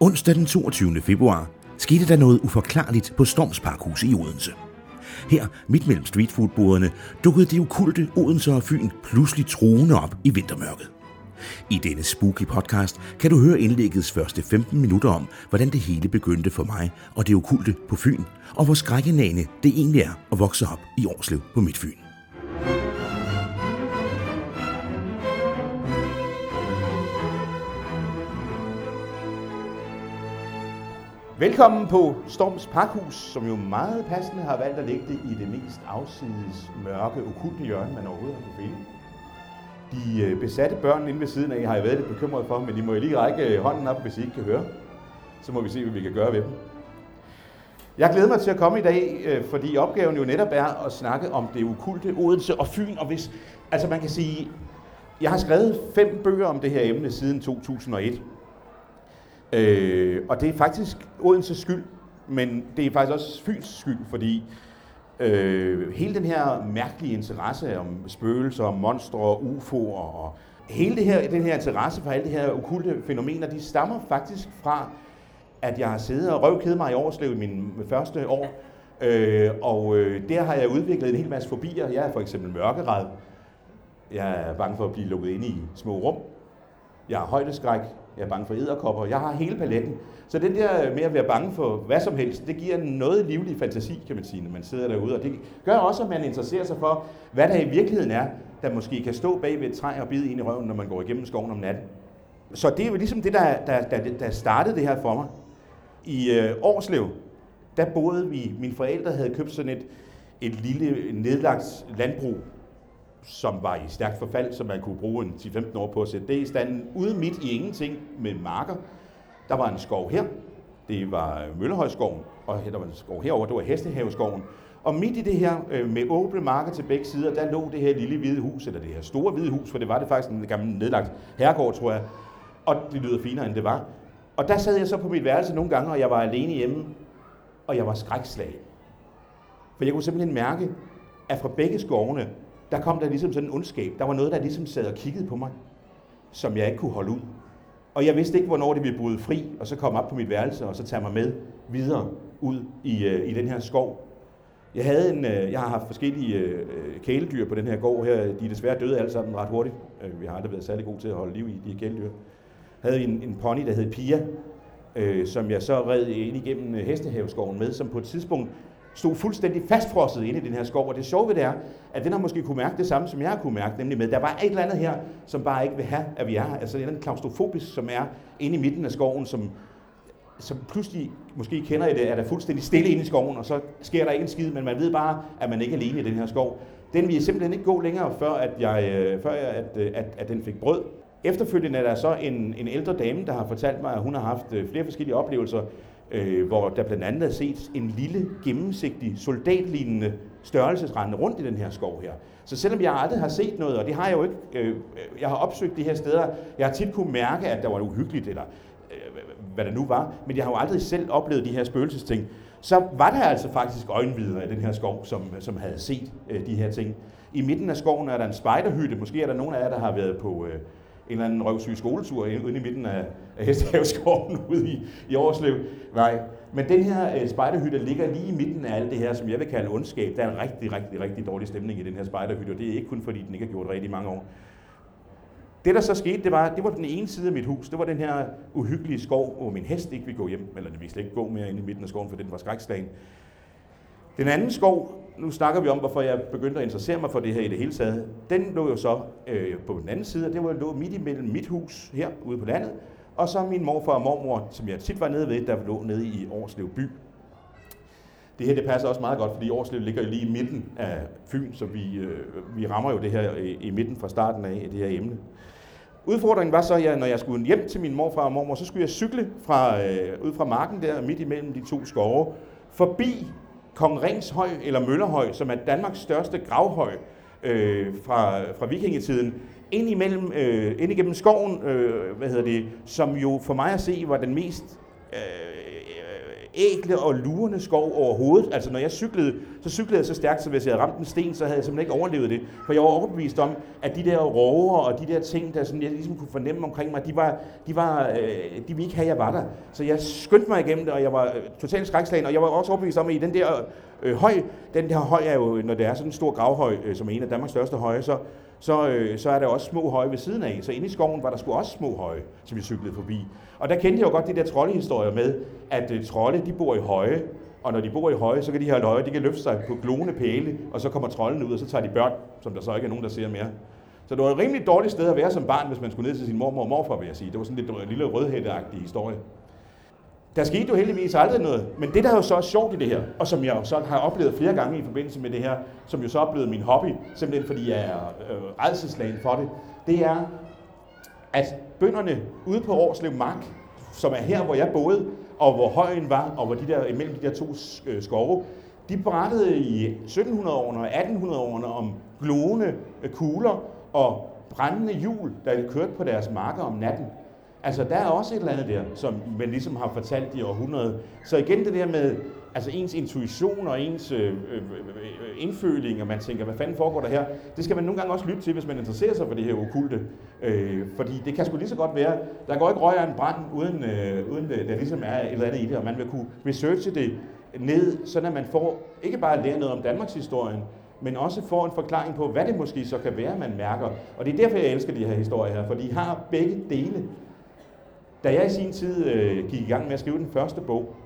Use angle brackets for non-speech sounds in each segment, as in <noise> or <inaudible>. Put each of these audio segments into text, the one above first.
Onsdag den 22. februar skete der noget uforklarligt på Storms Parkhus i Odense. Her, midt mellem streetfoodbordene, dukkede det okulte Odense og Fyn pludselig truende op i vintermørket. I denne spooky podcast kan du høre indlæggets første 15 minutter om, hvordan det hele begyndte for mig og det okulte på Fyn, og hvor skrækkenagende det egentlig er at vokse op i Årslev på Midtfyn. Velkommen på Storms Pakhus, som jo meget passende har valgt at lægge det i det mest afsides, mørke, okulte hjørne, man overhovedet har kunne finde. De øh, besatte børn inde ved siden af har jeg været lidt bekymret for, men de må lige række øh, hånden op, hvis I ikke kan høre. Så må vi se, hvad vi kan gøre ved dem. Jeg glæder mig til at komme i dag, øh, fordi opgaven jo netop er at snakke om det okulte Odense og Fyn. Og hvis, altså man kan sige, jeg har skrevet fem bøger om det her emne siden 2001. Øh, og det er faktisk Odenses skyld, men det er faktisk også Fyns skyld, fordi øh, hele den her mærkelige interesse om spøgelser, monstre og UFO'er og hele det her, den her interesse for alle de her okulte fænomener, de stammer faktisk fra, at jeg har siddet og røvkede mig i Årslev i min første år, øh, og øh, der har jeg udviklet en hel masse fobier. Jeg er for eksempel mørkeret. Jeg er bange for at blive lukket ind i små rum. Jeg har højdeskræk. Jeg er bange for æderkopper. Jeg har hele paletten. Så den der med at være bange for hvad som helst, det giver en noget livlig fantasi, kan man sige, når man sidder derude. Og det gør også, at man interesserer sig for, hvad der i virkeligheden er, der måske kan stå bag ved et træ og bide ind i røven, når man går igennem skoven om natten. Så det er jo ligesom det, der, der, der, der startede det her for mig. I øh, Årslev, der boede vi, mine forældre havde købt sådan et, et lille nedlagt landbrug, som var i stærkt forfald, som man kunne bruge en 10-15 år på at sætte det i stand. Ude midt i ingenting med marker. Der var en skov her. Det var øh, Møllehøjskoven. Og der var en skov herover, det var Hestehaveskoven. Og midt i det her, øh, med åbne marker til begge sider, der lå det her lille hvide hus, eller det her store hvide hus, for det var det faktisk en gammel nedlagt herregård, tror jeg. Og det lyder finere, end det var. Og der sad jeg så på mit værelse nogle gange, og jeg var alene hjemme, og jeg var skrækslag. For jeg kunne simpelthen mærke, at fra begge skovene, der kom der ligesom sådan en ondskab. Der var noget, der ligesom sad og kiggede på mig, som jeg ikke kunne holde ud. Og jeg vidste ikke, hvornår det ville bryde fri, og så komme op på mit værelse, og så tage mig med videre ud i, øh, i den her skov. Jeg, havde en, øh, jeg har haft forskellige øh, øh kæledyr på den her gård her. De er desværre døde alle sammen ret hurtigt. Øh, vi har aldrig været særlig gode til at holde liv i de her kæledyr. Jeg havde en, en pony, der hed Pia, øh, som jeg så red ind igennem øh, Hestehaveskoven med, som på et tidspunkt stod fuldstændig fastfrosset inde i den her skov. Og det sjove ved det er, at den har måske kunne mærke det samme, som jeg har kunne mærke, nemlig med, at der var et eller andet her, som bare ikke vil have, at vi er her. Altså en eller anden klaustrofobisk, som er inde i midten af skoven, som, som pludselig, måske kender I det, er der fuldstændig stille inde i skoven, og så sker der ikke en skid, men man ved bare, at man ikke er alene i den her skov. Den ville simpelthen ikke gå længere, før, at, jeg, øh, før jeg, at, øh, at, at den fik brød. Efterfølgende er der så en, en ældre dame, der har fortalt mig, at hun har haft øh, flere forskellige oplevelser, øh, hvor der blandt andet er set en lille, gennemsigtig, soldatlignende størrelsesrende rundt i den her skov her. Så selvom jeg aldrig har set noget, og det har jeg jo ikke, øh, øh jeg har opsøgt de her steder, jeg har tit kunne mærke, at der var uhyggeligt, eller øh, hvad der nu var, men jeg har jo aldrig selv oplevet de her spøgelsesting. Så var der altså faktisk øjenvidere i den her skov, som, som havde set øh, de her ting. I midten af skoven er der en spejderhytte. Måske er der nogen af jer, der har været på, øh, en eller anden røvsyg skoletur inde i midten af, <laughs> Hestehavsgården ude i, i Årslev. Nej, men den her øh, spejderhytte ligger lige i midten af alt det her, som jeg vil kalde ondskab. Der er en rigtig, rigtig, rigtig dårlig stemning i den her spejderhytte, og det er ikke kun fordi, den ikke har gjort rigtig mange år. Det, der så skete, det var, det var den ene side af mit hus. Det var den her uhyggelige skov, hvor min hest ikke ville gå hjem. Eller den ville slet ikke gå mere ind i midten af skoven, for den var skrækslagen. Den anden skov, nu snakker vi om, hvorfor jeg begyndte at interessere mig for det her i det hele taget, den lå jo så øh, på den anden side, og det var lå midt imellem mit hus her ude på landet, og så min morfar og mormor, som jeg tit var nede ved, der lå nede i Årslev by. Det her det passer også meget godt, fordi Årslev ligger lige i midten af Fyn, så vi, øh, vi rammer jo det her i, i midten fra starten af det her emne. Udfordringen var så, at når jeg skulle hjem til min morfar og mormor, så skulle jeg cykle fra, øh, ud fra marken der midt imellem de to skove, forbi Kong Ringshøj eller Møllerhøj, som er Danmarks største gravhøj øh, fra, fra vikingetiden, ind imellem, øh, ind igennem skoven, øh, hvad hedder det, som jo for mig at se var den mest øh, ægle og lurende skov overhovedet. Altså når jeg cyklede, så cyklede jeg så stærkt, så hvis jeg havde ramt en sten, så havde jeg simpelthen ikke overlevet det. For jeg var overbevist om, at de der rover og de der ting, der sådan, jeg ligesom kunne fornemme omkring mig, de, var, de, var, øh, de ville ikke have, at jeg var der. Så jeg skyndte mig igennem det, og jeg var øh, totalt skrækslagen, og jeg var også overbevist om, at i den der øh, høj, den der høj er jo, når det er sådan en stor gravhøj, øh, som er en af Danmarks største høje, så, så, øh, så er der også små høje ved siden af. Så inde i skoven var der sgu også små høje, som vi cyklede forbi. Og der kendte jeg jo godt de der troldehistorier med, at øh, trolde, de bor i høje, og når de bor i høje, så kan de her løje, de kan løfte sig på glående pæle, og så kommer trolden ud, og så tager de børn, som der så ikke er nogen, der ser mere. Så det var et rimelig dårligt sted at være som barn, hvis man skulle ned til sin mormor og morfar, vil jeg sige. Det var sådan lidt lille rødhætteagtig historie. Der skete jo heldigvis aldrig noget, men det der er jo så er sjovt i det her, og som jeg jo så har oplevet flere gange i forbindelse med det her, som jo så er blevet min hobby, simpelthen fordi jeg er øh, redselslagen for det, det er, at bønderne ude på Årslev Mark, som er her, hvor jeg boede, og hvor højen var, og hvor de der, imellem de der to øh, skove, de berettede i 1700-årene og 1800-årene om glående øh, kugler og brændende hjul, der kørte på deres marker om natten. Altså, der er også et eller andet der, som man ligesom har fortalt i århundrede. Så igen det der med altså ens intuition og ens øh, øh, øh, indføling, og man tænker, hvad fanden foregår der her? Det skal man nogle gange også lytte til, hvis man interesserer sig for det her okulte. Øh, fordi det kan sgu lige så godt være, der går ikke røg af en brand, uden, øh, uden det, der ligesom er et eller andet i det, og man vil kunne researche det ned, så at man får ikke bare lære noget om Danmarks historien, men også får en forklaring på, hvad det måske så kan være, man mærker. Og det er derfor, jeg elsker de her historier her, for de har begge dele. Da jeg i sin tid øh, gik i gang med at skrive den første bog,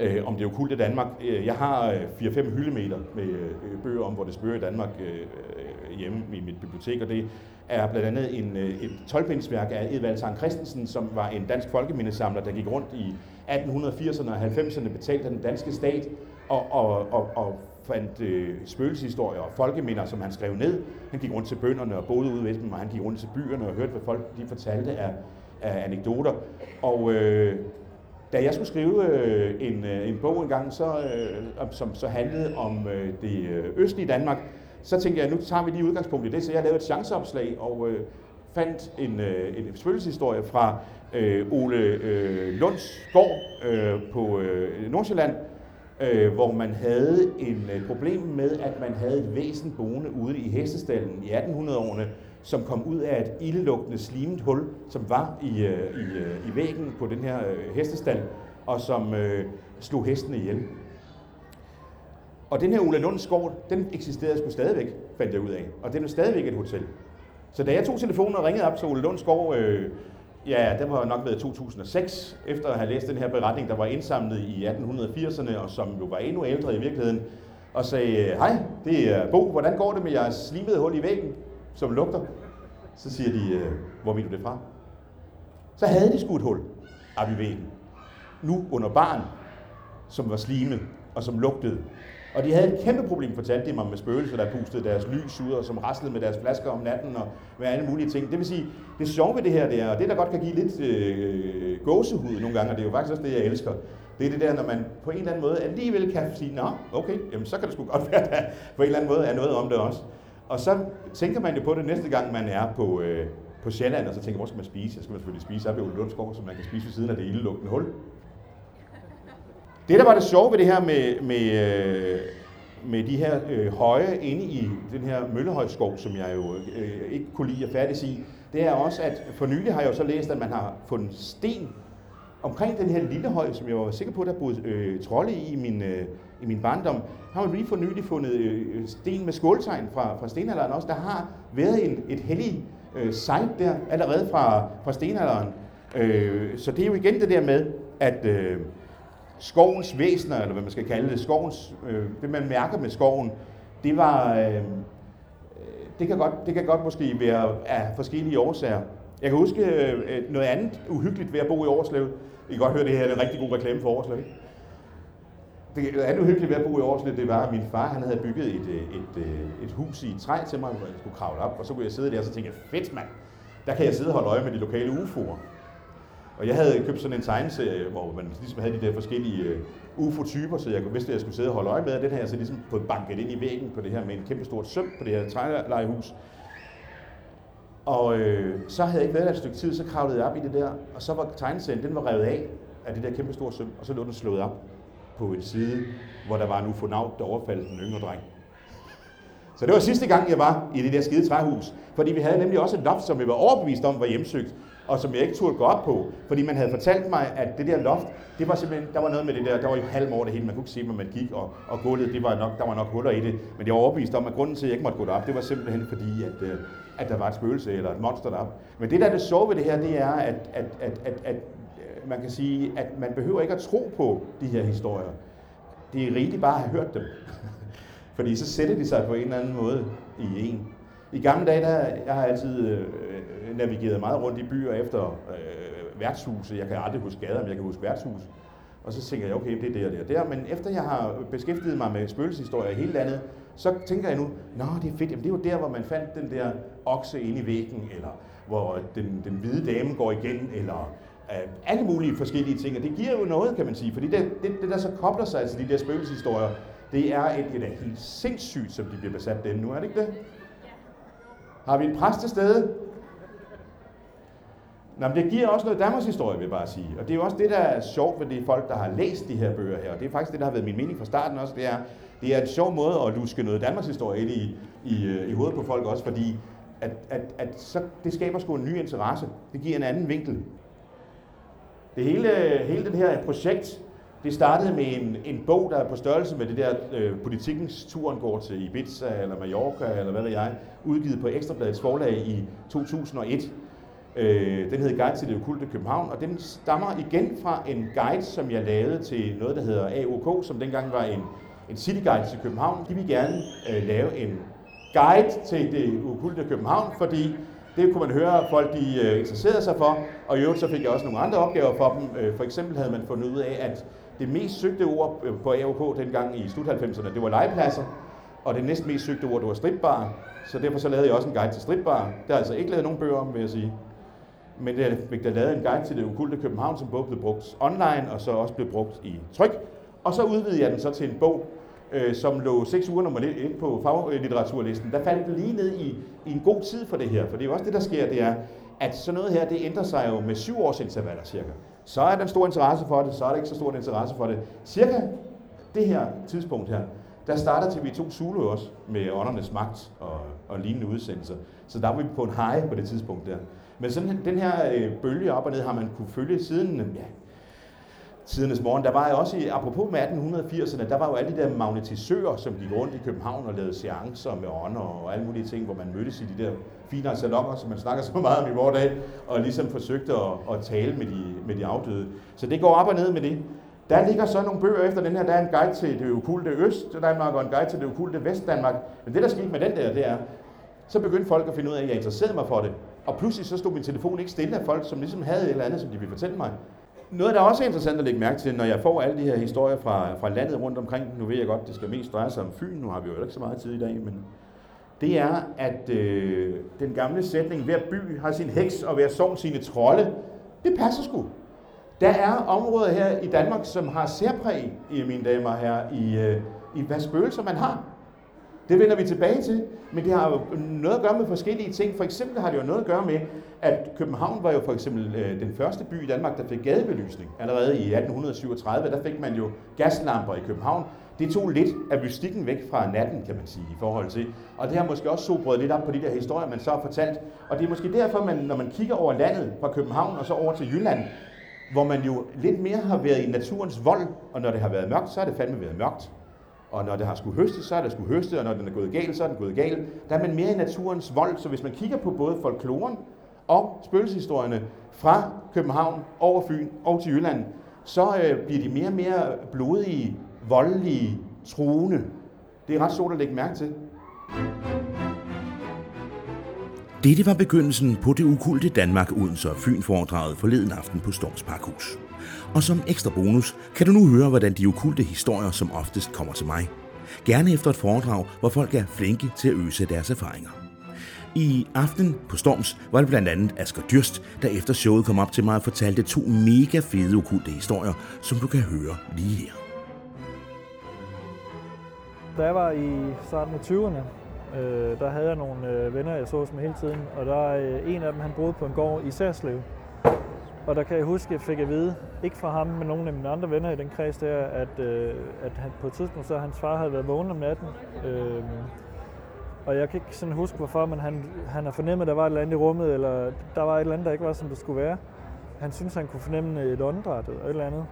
øh, om det okulte Danmark, øh, jeg har øh, 4-5 hyldemeter med øh, bøger om, hvor det spørger i Danmark øh, øh, hjemme i mit bibliotek, og det er blandt andet en, øh, et 12 af Edvald Tang Christensen, som var en dansk folkemindesamler, der gik rundt i 1880'erne og 90'erne, betalt af den danske stat, og, og, og, og fandt øh, spøgelseshistorier og folkeminder, som han skrev ned. Han gik rundt til bønderne og boede ude ved dem, og han gik rundt til byerne og hørte, hvad folk de fortalte af, af anekdoter. Og øh, da jeg skulle skrive øh, en, øh, en bog engang, så, øh, som så handlede om øh, det øh, østlige Danmark, så tænkte jeg, nu tager vi lige udgangspunkt i det, så jeg lavede et chanceopslag og øh, fandt en, øh, en spøgelseshistorie fra øh, Ole øh, Lunds gård øh, på øh, Nordsjælland, øh, hvor man havde en øh, problem med, at man havde et væsen boende ude i hestestallen i 1800-årene, som kom ud af et ildelugtende slimet hul, som var i, øh, i, øh, i væggen på den her øh, og som øh, slog hestene ihjel. Og den her Ola Lunds den eksisterede sgu stadigvæk, fandt jeg ud af. Og den er stadigvæk et hotel. Så da jeg tog telefonen og ringede op til Ole Lunds øh, ja, det var nok været 2006, efter at have læst den her beretning, der var indsamlet i 1880'erne, og som jo var endnu ældre i virkeligheden, og sagde, hej, det er Bo, hvordan går det med jeres slimede hul i væggen? Som lugter. Så siger de, øh, hvor ved du det fra? Så havde de skudt hul op i væggen. Nu under barn, som var slimet og som lugtede. Og de havde et kæmpe problem, fortalte de mig, med spøgelser, der pustede deres lys ud, og som raslede med deres flasker om natten, og med alle mulige ting. Det vil sige, det sjove ved det her, det er, og det der godt kan give lidt øh, gåsehud nogle gange, og det er jo faktisk også det, jeg elsker, det er det der, når man på en eller anden måde alligevel kan sige, nå, okay, jamen så kan det sgu godt være, at der på en eller anden måde er noget om det også. Og så tænker man jo på det næste gang, man er på, øh, på Sjælland, og så tænker hvor skal man spise? Så skal man selvfølgelig spise op i Lundsgaard, så man kan spise ved siden af det ildelugtende hul. Det, der var det sjove ved det her med, med, øh, med de her øh, høje inde i den her Møllehøjskov, som jeg jo øh, ikke kunne lide at færdes i, det er også, at for nylig har jeg jo så læst, at man har fundet sten omkring den her lille høj, som jeg var sikker på, der boede øh, trolde i i min, øh, i min barndom, har man lige for nylig fundet øh, øh, sten med skåltegn fra, fra stenalderen også. Der har været en, et hellig øh, site der allerede fra, fra stenalderen. Øh, så det er jo igen det der med, at øh, skovens væsener, eller hvad man skal kalde det, skovens, øh, det man mærker med skoven, det var, øh, det kan godt, det kan godt måske være af forskellige årsager. Jeg kan huske øh, noget andet uhyggeligt ved at bo i Årslev. I kan godt høre, det her er en rigtig god reklame for Årslev. Ikke? Det andet uhyggelige ved at bo i Aarhus, det var, at min far han havde bygget et, øh, et, et, et hus i træ til mig, hvor jeg skulle kravle op, og så kunne jeg sidde der og så jeg fedt mand, der kan jeg sidde og holde øje med de lokale UFO'er. Og jeg havde købt sådan en tegneserie, hvor man ligesom havde de der forskellige øh, UFO-typer, så jeg vidste, at jeg skulle sidde og holde øje med, og den her jeg så ligesom fået banket ind i væggen på det her med en kæmpe stort søm på det her trælejehus. Og øh, så havde jeg ikke været der et stykke tid, så kravlede jeg op i det der, og så var tegneserien, den var revet af. af det der kæmpe store søm, og så lå den slået op på en side, hvor der var en ufonaut, der overfaldt den yngre dreng. Så det var sidste gang, jeg var i det der skide træhus. Fordi vi havde nemlig også et loft, som vi var overbevist om var hjemsøgt, og som jeg ikke turde gå op på. Fordi man havde fortalt mig, at det der loft, det var simpelthen, der var noget med det der, der var jo halm over det hele, man kunne ikke se, hvor man gik, og, og gulvet, det var nok, der var nok huller i det. Men jeg var overbevist om, at grunden til, at jeg ikke måtte gå derop, det var simpelthen fordi, at, øh, at der var et spøgelse eller et monster derop. Men det der er det sjove ved det her, det er, at, at, at, at, at man kan sige, at man behøver ikke at tro på de her historier. Det er rigeligt bare at have hørt dem. <laughs> Fordi så sætter de sig på en eller anden måde i en. I gamle dage, der, jeg har altid øh, navigeret meget rundt i byer efter øh, værtshuse. Jeg kan aldrig huske gader, men jeg kan huske værtshus. Og så tænker jeg, okay, det er det og det og der. Men efter jeg har beskæftiget mig med spøgelseshistorier i hele landet, så tænker jeg nu, nå, det er fedt. Jamen, det er jo der, hvor man fandt den der okse inde i væggen, eller hvor den, den hvide dame går igen, eller alle mulige forskellige ting. Og det giver jo noget, kan man sige. Fordi det, det, det der så kobler sig til de der spøgelseshistorier, det er et, et helt sindssygt, som de bliver besat den nu, er det ikke det? Har vi en præst til stede? Nå, men det giver også noget Danmarks historie, vil jeg bare sige. Og det er jo også det, der er sjovt ved de folk, der har læst de her bøger her. Og det er faktisk det, der har været min mening fra starten også. Det er, det er en sjov måde at luske noget Danmarks historie ind i, i, øh, i hovedet på folk også, fordi at, at, at så, det skaber sgu en ny interesse. Det giver en anden vinkel. Det hele, hele den her projekt, det startede med en, en bog, der er på størrelse med det der øh, politikens turen går til Ibiza eller Mallorca eller hvad ved jeg, udgivet på Ekstrabladets forlag i 2001. Øh, den hedder Guide til det okulte København, og den stammer igen fra en guide, som jeg lavede til noget, der hedder AOK, som dengang var en, en city guide til København. De vil gerne øh, lave en guide til det okulte København, fordi det kunne man høre, at folk de, øh, interesserede sig for, og i øvrigt så fik jeg også nogle andre opgaver for dem. Øh, for eksempel havde man fundet ud af, at det mest søgte ord øh, på AOK dengang i slut 90'erne, det var legepladser, og det næst mest søgte ord, det var stripbar. Så derfor så lavede jeg også en guide til stripbar. Der er altså ikke lavet nogen bøger om, vil jeg sige. Men jeg fik der lavet en guide til det okulte København, som både blev brugt online, og så også blev brugt i tryk. Og så udvidede jeg den så til en bog, øh, som lå 6 uger nummer lidt ind på faglitteraturlisten. Der faldt det lige ned i, i en god tid for det her, for det er jo også det, der sker, det er, at sådan noget her, det ændrer sig jo med syv års intervaller cirka. Så er der en stor interesse for det, så er der ikke så stor interesse for det. Cirka det her tidspunkt her, der starter TV2 Zulu også med åndernes magt og, og lignende udsendelser. Så der var vi på en high på det tidspunkt der. Men sådan den her øh, bølge op og ned har man kunne følge siden, ja, tidernes morgen. Der var jo også, i, apropos med 1880'erne, der var jo alle de der magnetisører, som gik rundt i København og lavede seancer med ånder og alle mulige ting, hvor man mødtes i de der fine salonger, som man snakker så meget om i vores dag, og ligesom forsøgte at, at tale med de, med de afdøde. Så det går op og ned med det. Der ligger så nogle bøger efter den her. Der er en guide til det okulte Øst-Danmark og en guide til det okulte Vest-Danmark. Men det, der skete med den der, det er, så begyndte folk at finde ud af, at jeg interesserede mig for det. Og pludselig så stod min telefon ikke stille af folk, som ligesom havde et eller andet, som de ville fortælle mig. Noget, der også er interessant at lægge mærke til, når jeg får alle de her historier fra, fra landet rundt omkring, nu ved jeg godt, det skal mest dreje sig om Fyn, nu har vi jo ikke så meget tid i dag, men det er, at øh, den gamle sætning, hver by har sin heks, og hver sovn sine trolde, det passer sgu. Der er områder her i Danmark, som har særpræg, mine damer og herrer, i, øh, i hvad spøgelser man har. Det vender vi tilbage til, men det har jo noget at gøre med forskellige ting. For eksempel har det jo noget at gøre med, at København var jo for eksempel øh, den første by i Danmark, der fik gadebelysning. Allerede i 1837, der fik man jo gaslamper i København. Det tog lidt af mystikken væk fra natten, kan man sige, i forhold til. Og det har måske også sobrød lidt op på de der historier, man så har fortalt. Og det er måske derfor, man, når man kigger over landet fra København og så over til Jylland, hvor man jo lidt mere har været i naturens vold, og når det har været mørkt, så har det fandme været mørkt. Og når det har skulle høste, så er det skulle høste, og når den er gået galt, så er den gået galt. Der er man mere i naturens vold, så hvis man kigger på både folkloren og spøgelseshistorierne fra København over Fyn og til Jylland, så øh, bliver de mere og mere blodige, voldelige, truende. Det er ret sjovt at lægge mærke til. Dette var begyndelsen på det ukulte Danmark Odense og Fyn foredraget forleden aften på Storms Parkhus. Og som ekstra bonus kan du nu høre, hvordan de okulte historier som oftest kommer til mig. Gerne efter et foredrag, hvor folk er flinke til at øse deres erfaringer. I aften på Storms var det blandt andet Asger Dyrst, der efter showet kom op til mig og fortalte to mega fede okulte historier, som du kan høre lige her. Da jeg var i starten af 20'erne, øh, der havde jeg nogle øh, venner, jeg så med hele tiden, og der er øh, en af dem, han boede på en gård i Særslev. Og der kan jeg huske, at jeg fik at vide, ikke fra ham, men nogle af mine andre venner i den kreds der, at, øh, at han på et tidspunkt så hans far havde været vågen om natten. Øh, og jeg kan ikke sådan huske, hvorfor, men han, han har fornemmet, at der var et eller andet i rummet, eller der var et eller andet, der ikke var, som det skulle være. Han synes, han kunne fornemme et åndedræt eller et eller andet.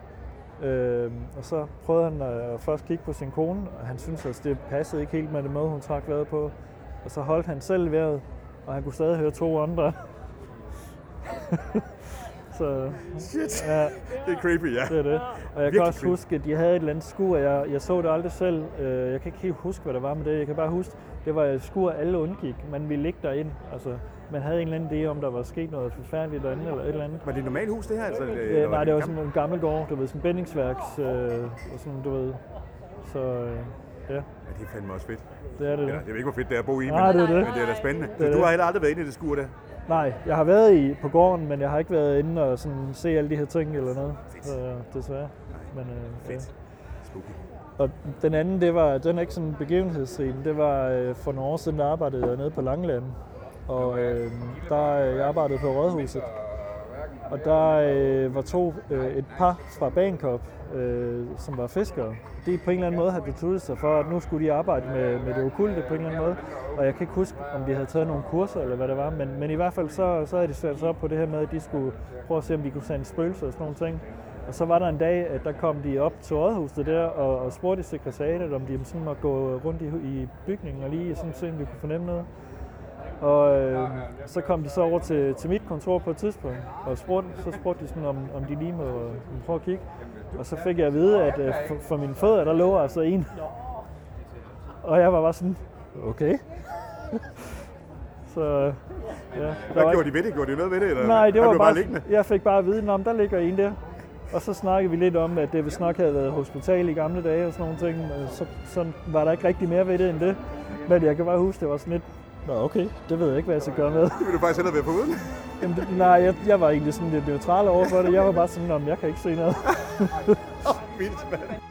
Øh, og så prøvede han at først kigge på sin kone, og han synes, at det passede ikke helt med det måde, hun trak vejret på. Og så holdt han selv vejret, og han kunne stadig høre to andre. <laughs> så, Shit, ja, det er creepy, ja. det er det. Og jeg Virkelig kan også creepy. huske, at de havde et eller andet skur, og jeg, jeg så det aldrig selv. Øh, Jeg kan ikke helt huske, hvad der var med det. Jeg kan bare huske, det var et skur, alle undgik. Man ville ligge derind. Altså, man havde en eller anden idé om, der var sket noget forfærdeligt derinde, eller et eller andet. Var det et normalt hus, det her? Altså, eller Øh, nej, det var sådan en gammel gård, du ved, sådan en bindingsværks, øh, og sådan, du ved. Så øh, ja, Ja, det er fandme også fedt. det er det. Eller, jeg ved ikke, hvor fedt det er at bo i, Nej, men, det er det. men det er da spændende. Det Så er du det. har heller aldrig været inde i det skur der? Nej, jeg har været i på gården, men jeg har ikke været inde og sådan se alle de her ting eller noget. Fedt. Så, desværre. Men, øh, ja. Fedt. Spooky. Og den anden, det var, den er ikke sådan begivenhedsrig, det var øh, for nogle år siden, der arbejdede jeg nede på Langeland. Og øh, der øh, jeg arbejdede på Rådhuset. Og der øh, var to, øh, et par fra Bankop, øh, som var fiskere. De på en eller anden måde havde besluttet sig for, at nu skulle de arbejde med, med det okulte på en eller anden måde. Og jeg kan ikke huske, om de havde taget nogle kurser eller hvad det var, men, men i hvert fald så, så havde de sat sig op på det her med, at de skulle prøve at se, om vi kunne sende spøgelser og sådan nogle ting. Og så var der en dag, at der kom de op til rådhuset der og, og spurgte sekretariatet, om de sådan måtte gå rundt i, i bygningen og lige sådan se, om vi kunne fornemme noget. Og øh, så kom de så over til, til mit kontor på et tidspunkt, og spurgte, så spurgte de sådan, om, om de lige må, må prøve at kigge. Og så fik jeg at vide, at øh, for, for mine fødder, der lå altså en. Og jeg var bare sådan, okay. <laughs> så ja, der Hvad var gjorde de ved det? Gjorde de noget ved det? Eller? Nej, det var bare, liggende. jeg fik bare at vide, om der ligger en der. Og så snakkede vi lidt om, at det vist nok havde været hospital i gamle dage og sådan nogle ting. Men så, så var der ikke rigtig mere ved det end det. Men jeg kan bare huske, det var sådan lidt, Nå okay, det ved jeg ikke, hvad jeg skal gøre med. Det vil du faktisk hellere være på uden. Jamen, det, nej, jeg, jeg var egentlig sådan lidt neutral over for det. Jeg var bare sådan, om jeg kan ikke se noget. <laughs> Vildt, mand.